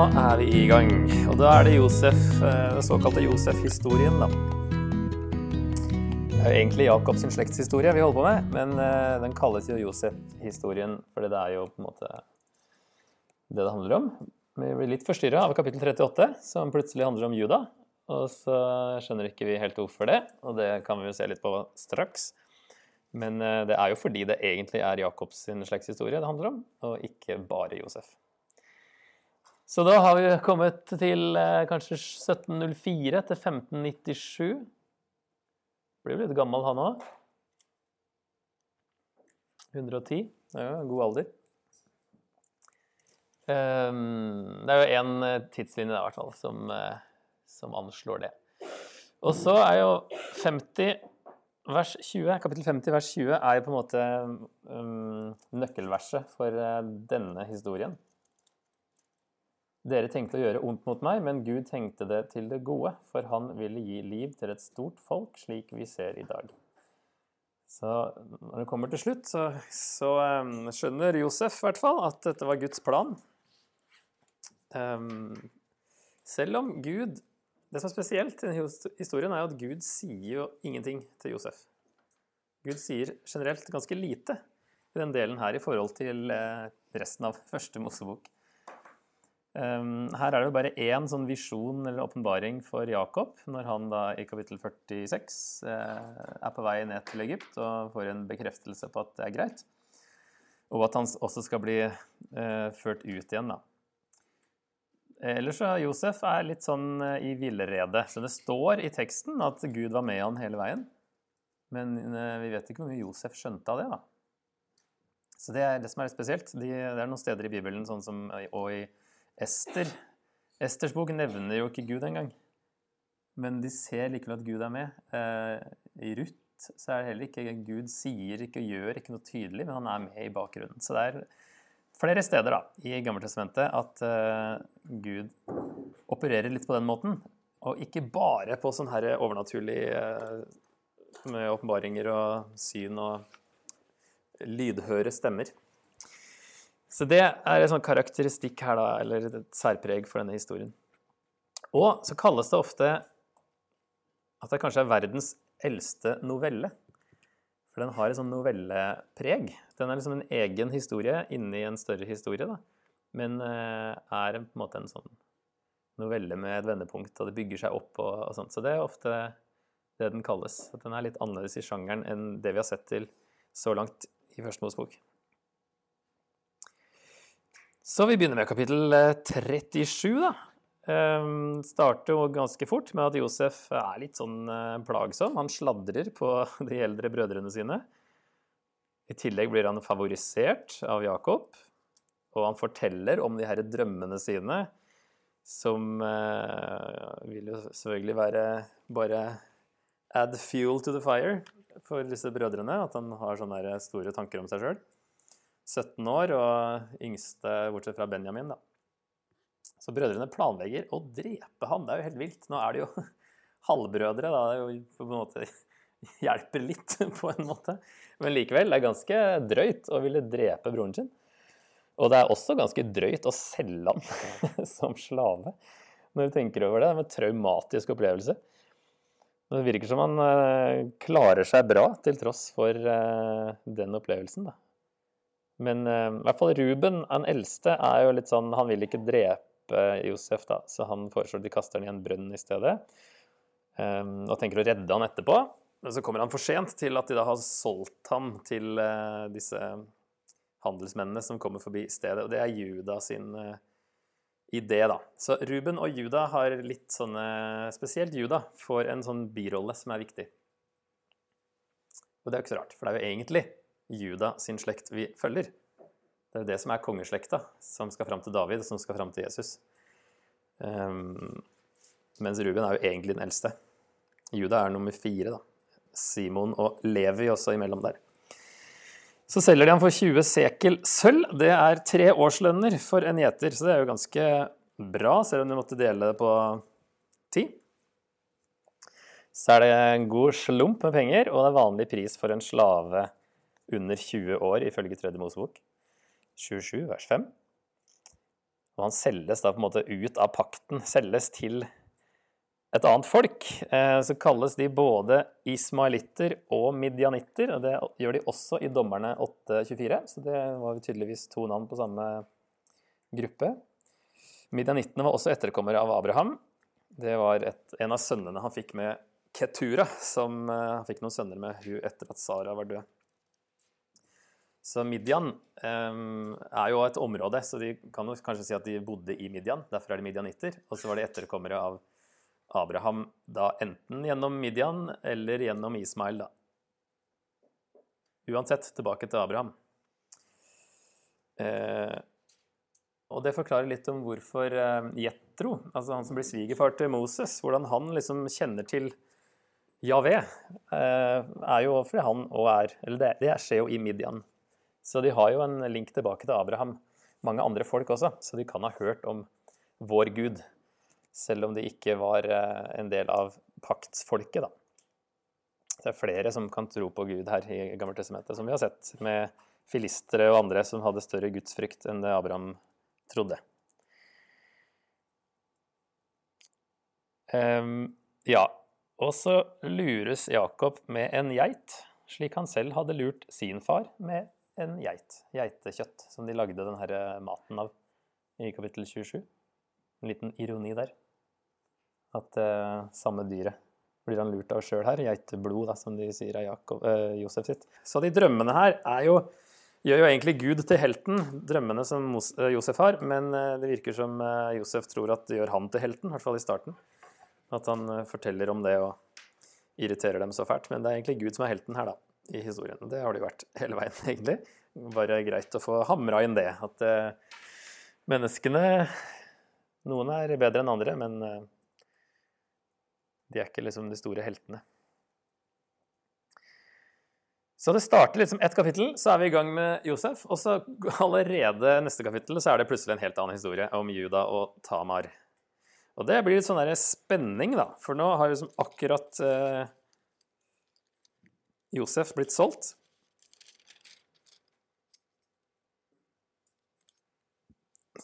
Da er vi i gang. Og da er det Josef, eh, den såkalte Josef-historien, da. Det er egentlig Jakobs slektshistorie vi holder på med, men eh, den kalles jo Josef-historien fordi det er jo på en måte det det handler om. Vi blir litt forstyrra av kapittel 38, som plutselig handler om Juda. Og så skjønner ikke vi helt hvorfor det, og det kan vi jo se litt på straks. Men eh, det er jo fordi det egentlig er Jakobs slektshistorie det handler om, og ikke bare Josef. Så da har vi kommet til eh, kanskje 1704 til 1597. Blir jo litt gammel, han òg. 110. Det er jo god alder. Det er jo én tidslinje der, i hvert fall, som, uh, som, anslår det. Og så er jo 50 vers 20, kapittel 50 vers 20 er jo på en måte um, nøkkelverset for denne historien. Dere tenkte å gjøre ondt mot meg, men Gud tenkte det til det gode, for han ville gi liv til et stort folk, slik vi ser i dag. Så når det kommer til slutt, så, så um, skjønner Josef i hvert fall at dette var Guds plan. Um, selv om Gud Det som er spesielt i denne historien, er at Gud sier jo ingenting til Josef. Gud sier generelt ganske lite i den delen her i forhold til eh, resten av første Mosebok. Um, her er det jo bare én sånn visjon eller åpenbaring for Jakob når han da i kapittel 46 eh, er på vei ned til Egypt og får en bekreftelse på at det er greit. Og at han også skal bli eh, ført ut igjen, da. Ellers så Josef er litt sånn eh, i villrede. Så det står i teksten at Gud var med han hele veien. Men vi vet ikke hvor mye Josef skjønte av det, da. Så det er det som er litt spesielt. Det er noen steder i Bibelen, sånn som og i Ester. Esters bok nevner jo ikke Gud engang. Men de ser likevel at Gud er med. Eh, I Ruth så er det heller ikke Gud sier ikke og gjør ikke noe tydelig, men han er med i bakgrunnen. Så det er flere steder da, i Gammeltestamentet at uh, Gud opererer litt på den måten. Og ikke bare på sånn her overnaturlig uh, med åpenbaringer og syn og lydhøre stemmer. Så det er en sånn karakteristikk her, da, eller et særpreg for denne historien. Og så kalles det ofte at det kanskje er verdens eldste novelle. For den har et sånn novellepreg. Den er liksom en egen historie inni en større historie, da. Men uh, er på en måte en sånn novelle med et vendepunkt, og det bygger seg opp og, og sånt. Så det er ofte det den kalles. At den er litt annerledes i sjangeren enn det vi har sett til så langt i Første Mosebok. Så vi begynner med kapittel 37, eh, da. Um, starter jo ganske fort med at Josef er litt sånn uh, plagsom. Han sladrer på de eldre brødrene sine. I tillegg blir han favorisert av Jakob, og han forteller om de her drømmene sine, som uh, vil jo selvfølgelig være bare add fuel to the fire for disse brødrene. At han har sånne store tanker om seg sjøl. 17 år og yngste bortsett fra Benjamin, da. Så brødrene planlegger å drepe ham. Det er jo helt vilt. Nå er det jo halvbrødre, da. Det er jo på en måte hjelper litt, på en måte. Men likevel, det er ganske drøyt å ville drepe broren sin. Og det er også ganske drøyt å selge ham som slave, når du tenker over det. Det er en traumatisk opplevelse. Det virker som han uh, klarer seg bra til tross for uh, den opplevelsen, da. Men uh, i hvert fall Ruben, han eldste, er jo litt sånn Han vil ikke drepe Josef, da, så han foreslår de kaster han i en brønn i stedet. Um, og tenker å redde han etterpå. Men så kommer han for sent til at de da har solgt ham til uh, disse handelsmennene som kommer forbi stedet. Og det er Juda sin uh, idé, da. Så Ruben og Juda har litt sånne Spesielt Juda får en sånn birolle som er viktig. Og det er jo ikke så rart, for det er jo egentlig Juda sin slekt vi følger. Det er jo det som er kongeslekta, som skal fram til David, som skal fram til Jesus. Um, mens Ruben er jo egentlig den eldste. Juda er nummer fire, da. Simon og Levi også imellom der. Så selger de ham for 20 sekel sølv. Det er tre årslønner for en gjeter, så det er jo ganske bra, selv om de måtte dele det på ti. Så er det en god slump med penger, og det er vanlig pris for en slave under 20 år, ifølge Tredje Mosebok. 27, vers 5. og han selges da på en måte ut av pakten, selges til et annet folk. Eh, så kalles de både ismailitter og midjanitter, og det gjør de også i Dommerne 824, så det var tydeligvis to navn på samme gruppe. Midjanittene var også etterkommere av Abraham. Det var et, en av sønnene han fikk med Ketura, som eh, han fikk noen sønner med hun etter at Sara var død. Så Midian um, er jo et område, så de kan jo kanskje si at de bodde i Midian. Derfor er de midianitter. Og så var de etterkommere av Abraham da enten gjennom Midian eller gjennom Ismail, da. Uansett, tilbake til Abraham. Eh, og det forklarer litt om hvorfor eh, Jetro, altså han som blir svigerfar til Moses, hvordan han liksom kjenner til Javé, eh, er jo fordi han òg er Eller det, det skjer jo i Midian. Så de har jo en link tilbake til Abraham, mange andre folk også, så de kan ha hørt om vår Gud, selv om de ikke var eh, en del av paktsfolket, da. Det er flere som kan tro på Gud her i Gammeltestamentet, som vi har sett med filistere og andre som hadde større gudsfrykt enn det Abraham trodde. Um, ja, og så lures Jakob med en geit, slik han selv hadde lurt sin far med en geit. Geitekjøtt, som de lagde denne maten av i kapittel 27. En liten ironi der. At eh, samme dyret blir han lurt av sjøl her. Geiteblod, da, som de sier av Jakob, eh, Josef sitt. Så de drømmene her er jo, gjør jo egentlig Gud til helten, drømmene som Mos uh, Josef har. Men det virker som Josef tror at det gjør han til helten, i hvert fall i starten. At han forteller om det og irriterer dem så fælt. Men det er egentlig Gud som er helten her, da, i historien. Det har det jo vært hele veien, egentlig. Bare greit å få hamra inn det. At menneskene Noen er bedre enn andre, men de er ikke liksom de store heltene. Så det starter liksom ett kapittel, så er vi i gang med Josef. Og så allerede neste kapittel så er det plutselig en helt annen historie om Juda og Tamar. Og det blir litt sånn der spenning, da. For nå har liksom akkurat eh, Josef blitt solgt.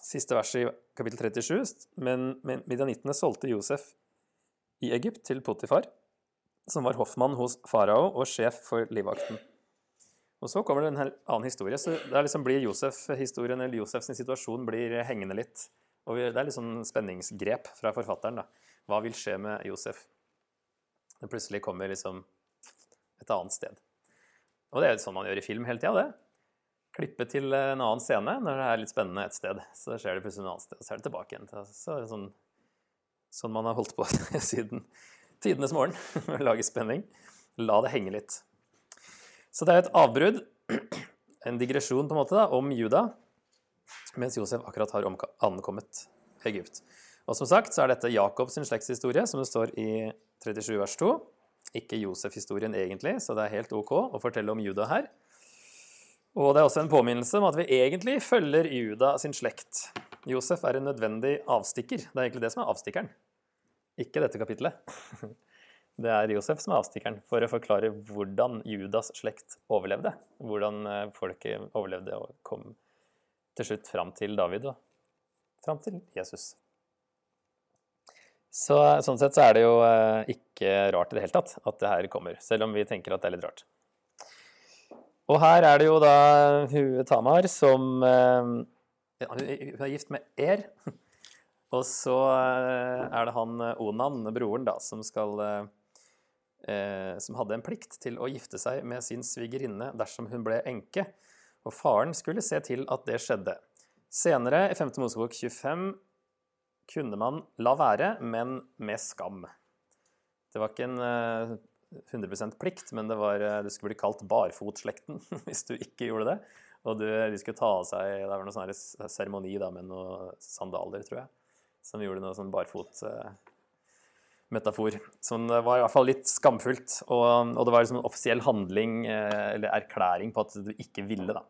Siste vers i kapittel 37. Men midjanittene solgte Josef i Egypt til Potifar, som var hoffmann hos farao og sjef for livvakten. Og så kommer det en annen historie. så det liksom blir Josef-historien, eller Josefs situasjon blir hengende litt. Og Det er litt sånn spenningsgrep fra forfatteren. da. Hva vil skje med Josef? Plutselig kommer liksom et annet sted. Og det er jo sånn man gjør i film hele tida, det. Klippe til en annen scene når det er litt spennende et sted. Så skjer det plutselig et annet sted, og så er det tilbake igjen. Så er det sånn sånn man har holdt på siden tidenes morgen, med å lage spenning. La det henge litt. Så det er et avbrudd, en digresjon på en måte, da, om Juda, mens Josef akkurat har ankommet Egypt. Og som sagt så er dette Jakobs slektshistorie, som det står i 37 vers 2. Ikke Josef-historien egentlig, så det er helt ok å fortelle om Juda her. Og det er også en påminnelse om at vi egentlig følger Juda sin slekt. Josef er en nødvendig avstikker. Det er egentlig det som er avstikkeren. Ikke dette kapitlet. Det er Josef som er avstikkeren, for å forklare hvordan Judas slekt overlevde. Hvordan eh, folket overlevde og kom til slutt fram til David og fram til Jesus. Så, sånn sett så er det jo eh, ikke rart i det hele tatt at det her kommer, selv om vi tenker at det er litt rart. Og her er det jo da Hue Tamar som eh, Hun er gift med Er. Og så eh, er det han eh, Onan, broren, da, som skal eh, Som hadde en plikt til å gifte seg med sin svigerinne dersom hun ble enke. Og faren skulle se til at det skjedde. Senere, i 5. Mosebok 25, kunne man la være, men med skam. Det var ikke en 100% plikt, men det, var, det skulle bli kalt barfotslekten hvis du ikke gjorde det. Og du, de skulle ta av seg Det var noen sånn seremoni med noen sandaler, tror jeg som gjorde noe sånn barfot-metafor. Eh, som var i hvert fall litt skamfullt. Og, og det var liksom en offisiell handling eh, eller erklæring på at du ikke ville, da.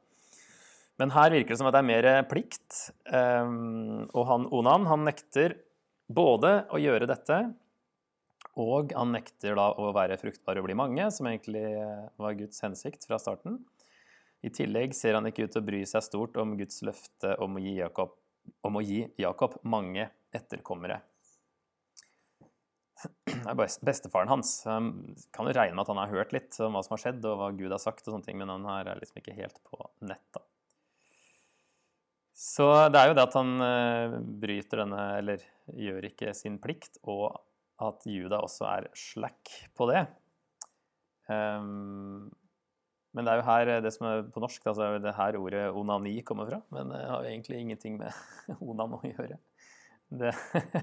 Men her virker det som at det er mer plikt. Um, og han Onan han nekter både å gjøre dette, og han nekter da å være fruktbar og bli mange, som egentlig var Guds hensikt fra starten. I tillegg ser han ikke ut til å bry seg stort om Guds løfte om å gi Jakob å gi Jakob mange etterkommere. Det er bestefaren hans. Kan jo regne med at han har hørt litt om hva som har skjedd, og hva Gud har sagt, og sånne ting, men han er liksom ikke helt på nett. Så det er jo det at han eh, bryter denne, eller gjør ikke sin plikt, og at Juda også er slack på det. Um, men det er jo her det som er på norsk, altså det her ordet onani kommer fra. Men det har jo egentlig ingenting med onan å gjøre. Det,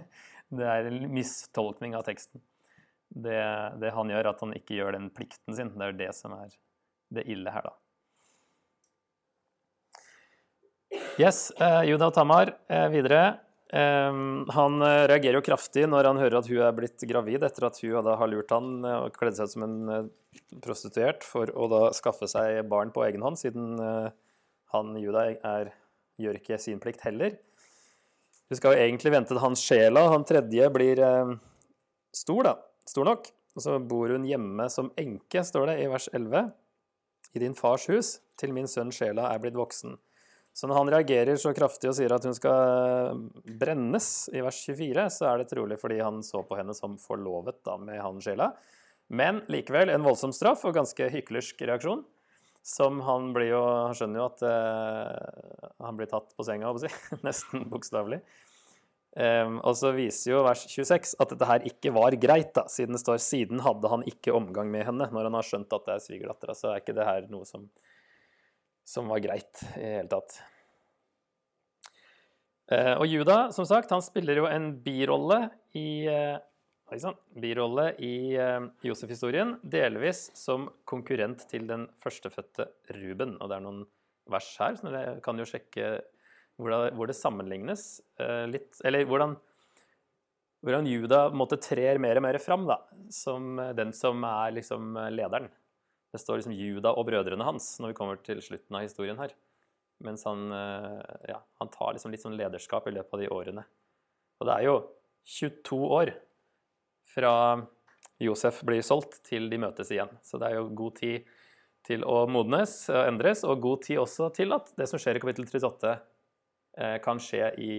det er en mistolkning av teksten. Det, det, han gjør, at han ikke gjør den plikten sin, det er det som er det ille her, da. Yes, uh, Juda og Tamar uh, videre. Um, han uh, reagerer jo kraftig når han hører at hun er blitt gravid etter at hun da har lurt han og kledd seg ut som en prostituert for å da skaffe seg barn på egen hånd, siden han Juda er, gjør ikke sin plikt heller. Du skal jo egentlig vente til hans sjela. Han tredje blir stor, da. Stor nok. Og så bor hun hjemme som enke, står det i vers 11, i din fars hus, til min sønn sjela er blitt voksen. Så når han reagerer så kraftig og sier at hun skal brennes i vers 24, så er det trolig fordi han så på henne som forlovet da med han sjela. Men likevel en voldsom straff og ganske hyklersk reaksjon. Som han blir jo Han skjønner jo at eh, han blir tatt på senga, si. nesten bokstavelig. Um, og så viser jo vers 26 at dette her ikke var greit, da, siden det står 'siden hadde han ikke omgang med henne'. Når han har skjønt at det er svigerdattera, så er ikke det her noe som som var greit i hele tatt. Eh, og Juda, som sagt, han spiller jo en birolle i liksom, birolle i uh, Josef-historien, delvis som konkurrent til den førstefødte Ruben. Og det er noen vers her, så dere kan jo sjekke hvor det, sammenlignes litt Eller hvordan, hvordan Juda måtte trer mer og mer fram da, som den som er liksom lederen. Det står liksom Juda og brødrene hans når vi kommer til slutten av historien her. Mens han, eh, ja, han tar liksom litt sånn lederskap i løpet av de årene. Og det er jo 22 år fra Josef blir solgt til de møtes igjen. Så det er jo god tid til å modnes og endres, og god tid også til at det som skjer i kapittel 38, eh, kan skje i,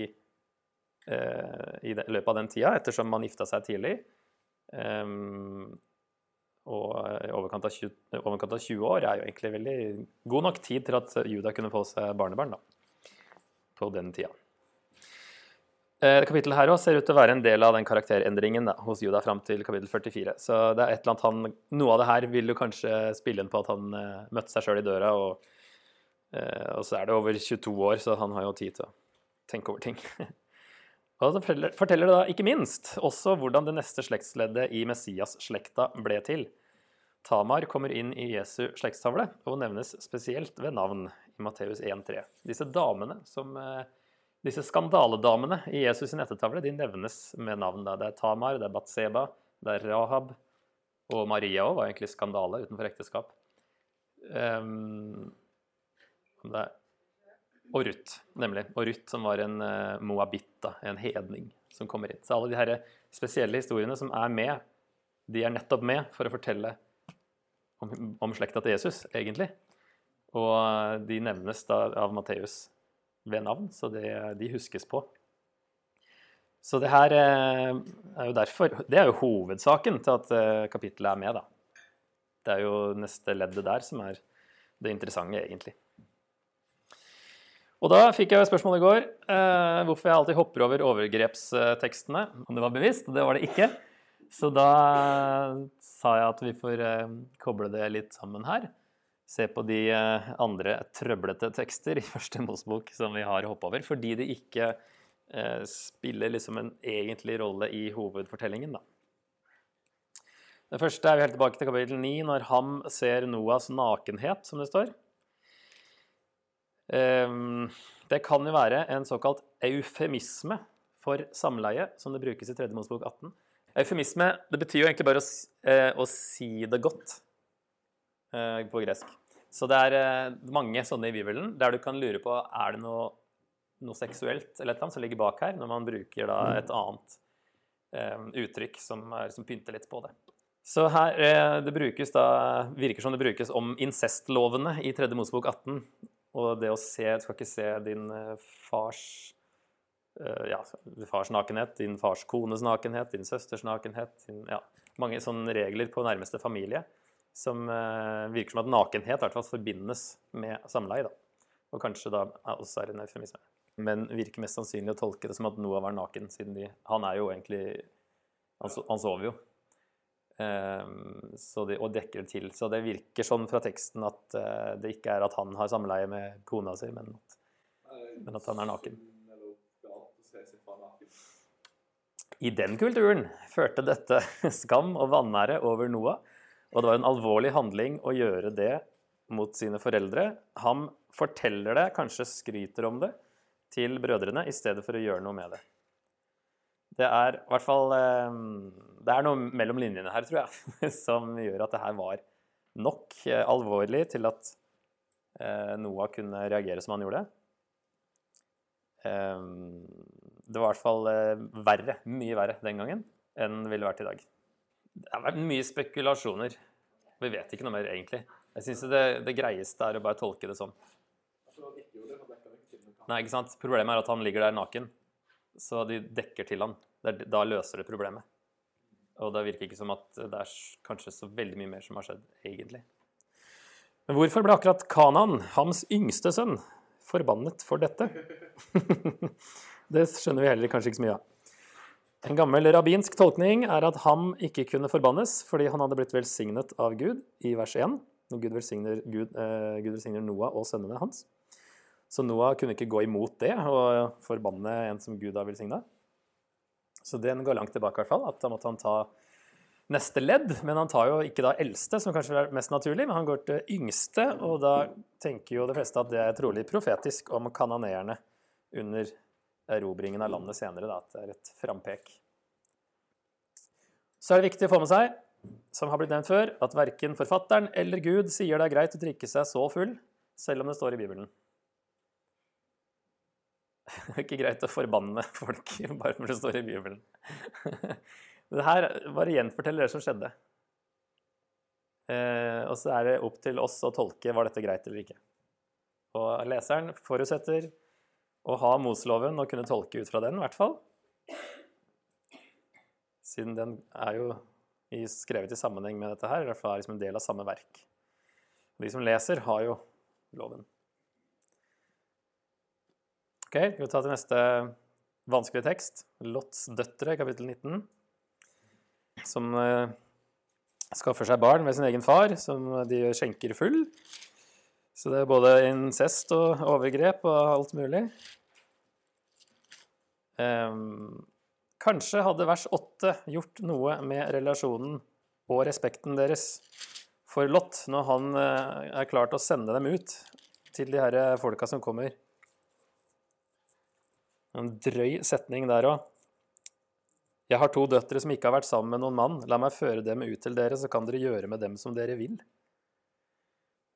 eh, i løpet av den tida, ettersom man gifta seg tidlig. Og i overkant av, 20, overkant av 20 år er jo egentlig veldig god nok tid til at Juda kunne få seg barnebarn da, på den tida. Eh, kapittelet her også ser ut til å være en del av den karakterendringen da, hos Juda fram til kapittel 44. Så det er et eller annet han, noe av det her vil jo kanskje spille inn på at han møtte seg sjøl i døra, og, og, så er det over 22 år, så han har jo tid til å tenke over ting. Og så forteller det da ikke minst også hvordan det neste slektsleddet i Messias-slekta ble til. Tamar kommer inn i Jesu slektstavle og nevnes spesielt ved navn i Matteus 1,3. Disse damene som, eh, disse skandaledamene i Jesus' sin ettertavle de nevnes med navn. Det er Tamar, det er Batseba, det er Rahab og Maria òg var egentlig skandale utenfor ekteskap. Um, det er og Ruth, nemlig. Og Ruth som var en uh, moabitta, en hedning, som kommer inn. Så alle de her spesielle historiene som er med, de er nettopp med for å fortelle om, om slekta til Jesus, egentlig. Og uh, de nevnes da av Matteus ved navn, så det, de huskes på. Så det her er jo derfor Det er jo hovedsaken til at kapittelet er med, da. Det er jo neste leddet der som er det interessante, egentlig. Og da fikk jeg spørsmål i går eh, hvorfor jeg alltid hopper over overgrepstekstene. Om det var bevisst. Det var det ikke. Så da sa jeg at vi får eh, koble det litt sammen her. Se på de eh, andre trøblete tekster i første Mosebok som vi har hoppa over, fordi de ikke eh, spiller liksom en egentlig rolle i hovedfortellingen. da. Det første er vi helt tilbake til kapittel 9, når Ham ser Noas nakenhet, som det står. Ehm, det kan jo være en såkalt eufemisme for samleie, som det brukes i 3. Mosebok 18. Eufemisme det betyr jo egentlig bare å, eh, å si det godt eh, på gresk. Så det er eh, mange sånne i Bibelen der du kan lure på er det noe, noe seksuelt eller noe som ligger bak her, når man bruker da et annet uttrykk som, er, som pynter litt på det. Så her det brukes da, virker som det brukes om incestlovene i 3. Mosebok 18. Og det å se Du skal ikke se din eh, fars eh, ja, fars nakenhet, din fars kones nakenhet, din søsters nakenhet. Din, ja, mange sånne regler på nærmeste familie som eh, virker som at nakenhet i hvert fall forbindes med samleie. da. Og kanskje da også er en eufemisme. Men virker mest sannsynlig å tolke det som at Noah var naken, siden de, han er jo egentlig Han, han sover jo. Um, de, og dekker det til. Så det virker sånn fra teksten at uh, det ikke er at han har samleie med kona si, men at, men at han er naken. I den kulturen førte dette skam og vanære over Noah, og det var en alvorlig handling å gjøre det mot sine foreldre. Han forteller det, kanskje skryter om det, til brødrene i stedet for å gjøre noe med det. Det er i hvert fall eh, Det er noe mellom linjene her, tror jeg, som gjør at det her var nok eh, alvorlig til at eh, Noah kunne reagere som han gjorde. Det var i hvert fall verre, mye verre den gangen enn det ville vært i dag. Det har vært mye spekulasjoner. Vi vet ikke noe mer, egentlig. Jeg syns det, det, greieste er å bare tolke det sånn. Nei, ikke sant? Problemet er at han ligger der naken, så de dekker til han. Da løser det problemet. Og det virker ikke som at det er kanskje så veldig mye mer som har skjedd, egentlig. Men hvorfor ble akkurat Kanan, hans yngste sønn, forbannet for dette? det skjønner vi heller kanskje ikke så mye av. En gammel rabbinsk tolkning er at ham ikke kunne forbannes fordi han hadde blitt velsignet av Gud i vers 1. Når Gud velsigner, Gud, eh, Gud velsigner Noah og sønnene hans. Så Noah kunne ikke gå imot det og forbanne en som Gud har velsigna. Så den går langt tilbake, i hvert fall. At da måtte han ta neste ledd. Men han tar jo ikke da eldste, som kanskje er mest naturlig, men han går til yngste. Og da tenker jo de fleste at det er trolig profetisk om kanoneerne under erobringen av landet senere. Da, at det er et frampek. Så er det viktig å få med seg, som har blitt nevnt før, at verken forfatteren eller Gud sier det er greit å drikke seg så full, selv om det står i Bibelen. Er ikke greit å forbanne folk bare fordi det står i Bibelen. Det her bare gjenforteller det som skjedde. Eh, og så er det opp til oss å tolke var dette greit eller ikke. Og leseren forutsetter å ha Moseloven og kunne tolke ut fra den, i hvert fall. Siden den er jo skrevet i sammenheng med dette her, i hvert fall er liksom en del av samme verk. De som leser, har jo loven. Ok, Vi tar til neste vanskelige tekst. Lots døtre, kapittel 19. Som eh, skaffer seg barn med sin egen far, som de skjenker full. Så det er både incest og overgrep og alt mulig. Um, kanskje hadde vers 8 gjort noe med relasjonen og respekten deres for Lot når han uh, er klar til å sende dem ut til de her folka som kommer. En drøy setning der òg. Jeg har to døtre som ikke har vært sammen med noen mann. La meg føre dem ut til dere, så kan dere gjøre med dem som dere vil.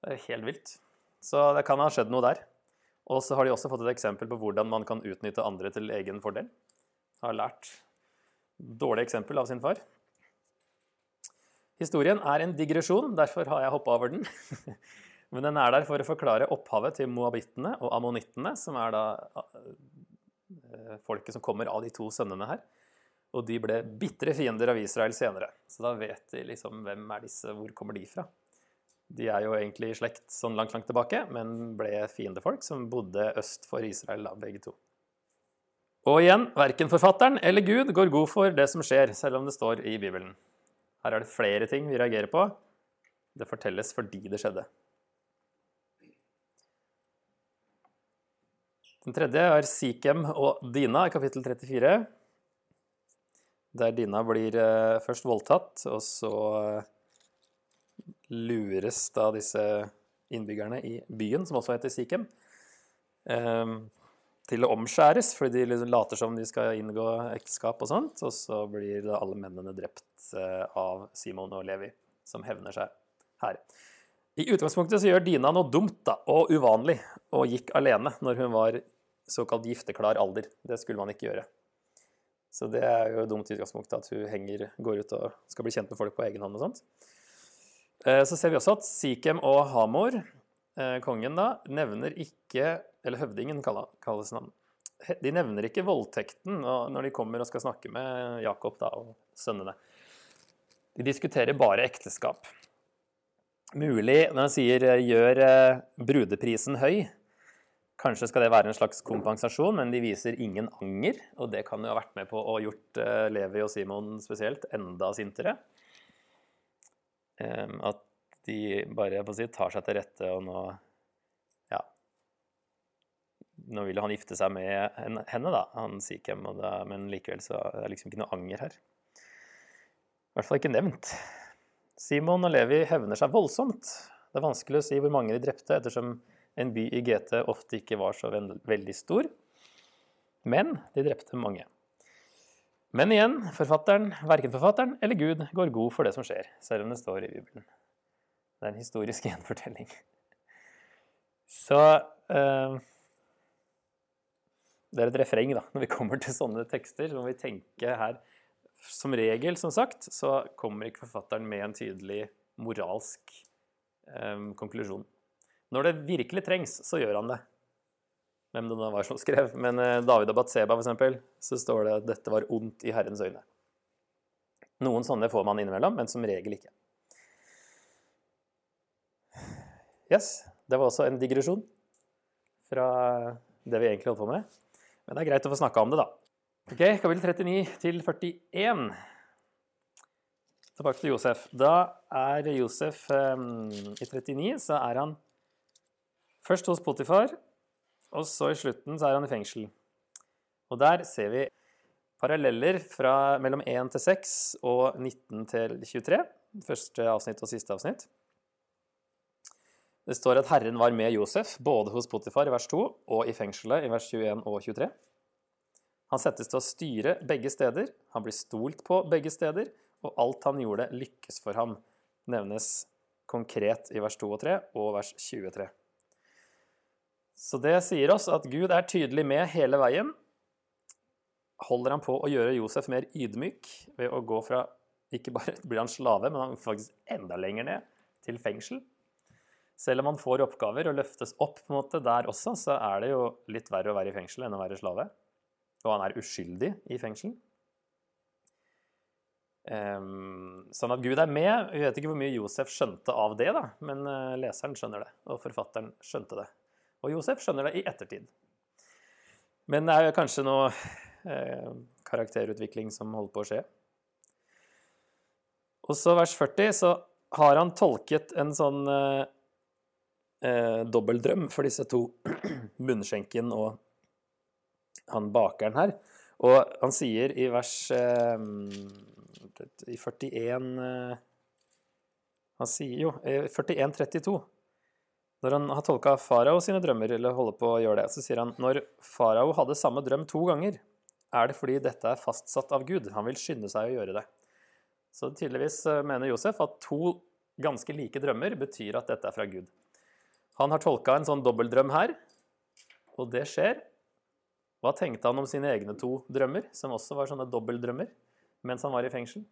Det er helt vilt. Så det kan ha skjedd noe der. Og så har de også fått et eksempel på hvordan man kan utnytte andre til egen fordel. Har lært dårlig eksempel av sin far. Historien er en digresjon, derfor har jeg hoppa over den. Men den er der for å forklare opphavet til moabittene og ammonittene, som er da folket som kommer av de to sønnene her. Og de ble bitre fiender av Israel senere. Så da vet de liksom hvem er disse, hvor kommer de fra? De er jo egentlig i slekt sånn langt, langt tilbake, men ble fiendefolk som bodde øst for Israel, da, begge to. Og igjen, verken forfatteren eller Gud går god for det som skjer, selv om det står i Bibelen. Her er det flere ting vi reagerer på. Det fortelles fordi det skjedde. Den tredje er Sikhem og Dina kapittel 34. Der Dina blir eh, først voldtatt, og så eh, lures da disse innbyggerne i byen, som også heter Sikhem, eh, til å omskjæres, fordi de liksom later som de skal inngå ekteskap og sånt. Og så blir da alle mennene drept av Simon og Levi, som hevner seg her. I utgangspunktet så gjør Dina noe dumt da, og uvanlig, og gikk alene når hun var såkalt gifteklar alder. Det skulle man ikke gjøre. Så det er jo dumt i utgangspunktet at hun henger, går ut og skal bli kjent med folk på egen hånd og sånt. Eh, så ser vi også at Sikhem og Hamor, eh, kongen da, nevner ikke Eller høvdingen kalles han. de nevner ikke voldtekten når de kommer og skal snakke med Jakob da, og sønnene. De diskuterer bare ekteskap. Mulig, når han sier 'gjør eh, brudeprisen høy', kanskje skal det være en slags kompensasjon, men de viser ingen anger. Og det kan jo ha vært med på å gjort eh, Levi og Simon spesielt enda sintere. Ehm, at de bare si, tar seg til rette, og nå Ja. Nå vil han gifte seg med henne, da, han Sikhem, men likevel så er det liksom ikke noe anger her. I hvert fall ikke nevnt. Simon og Levi hevner seg voldsomt. Det er vanskelig å si hvor mange de drepte, ettersom en by i GT ofte ikke var så veldig stor. Men de drepte mange. Men igjen, forfatteren, verken forfatteren eller Gud går god for det som skjer, selv om det står i Bibelen. Det er en historisk gjenfortelling. Så eh, Det er et refreng, da. Når vi kommer til sånne tekster, så må vi tenke her Som regel, som sagt, så kommer ikke forfatteren med en tydelig moralsk eh, konklusjon. Når det virkelig trengs, så gjør han det. Hvem det nå var som skrev. Men eh, David og Batseba, f.eks., så står det at dette var ondt i Herrens øyne. Noen sånne får man innimellom, men som regel ikke. Yes, det var også en digresjon fra det vi egentlig holdt på med. Men det er greit å få snakka om det, da. Ok, Kapittel 39 til 41. Tilbake til Josef. Da er Josef um, i 39, så er han først hos Potifar, og så i slutten så er han i fengsel. Og der ser vi paralleller fra mellom 1 til 6 og 19 til 23. Første avsnitt og siste avsnitt. Det står at Herren var med Josef, både hos Potifar i vers 2 og i fengselet i vers 21 og 23. Han settes til å styre begge steder, han blir stolt på begge steder, og alt han gjorde, lykkes for ham, nevnes konkret i vers 2 og 3 og vers 23. Så det sier oss at Gud er tydelig med hele veien. Holder han på å gjøre Josef mer ydmyk ved å gå fra Ikke bare blir han slave, men han faktisk enda lenger ned, til fengsel. Selv om han får oppgaver og løftes opp på en måte der også, så er det jo litt verre å være i fengsel enn å være slave. Og han er uskyldig i fengsel. Um, sånn at Gud er med. Vi vet ikke hvor mye Josef skjønte av det, da, men uh, leseren skjønner det, og forfatteren skjønte det. Og Josef skjønner det i ettertid. Men det er jo kanskje noe eh, karakterutvikling som holder på å skje. Og så vers 40 så har han tolket en sånn eh, eh, dobbeldrøm for disse to, munnskjenken og han bakeren her. Og han sier i vers eh, i 41 eh, Han sier jo i 41.32 Når han har tolka farao sine drømmer, eller holder på å gjøre det, så sier han når farao hadde samme drøm to ganger, er det fordi dette er fastsatt av Gud. Han vil skynde seg å gjøre det. Så tydeligvis eh, mener Josef at to ganske like drømmer betyr at dette er fra Gud. Han har tolka en sånn dobbeldrøm her, og det skjer. Hva tenkte han om sine egne to drømmer, som også var sånne dobbeldrømmer, mens han var i fengsel?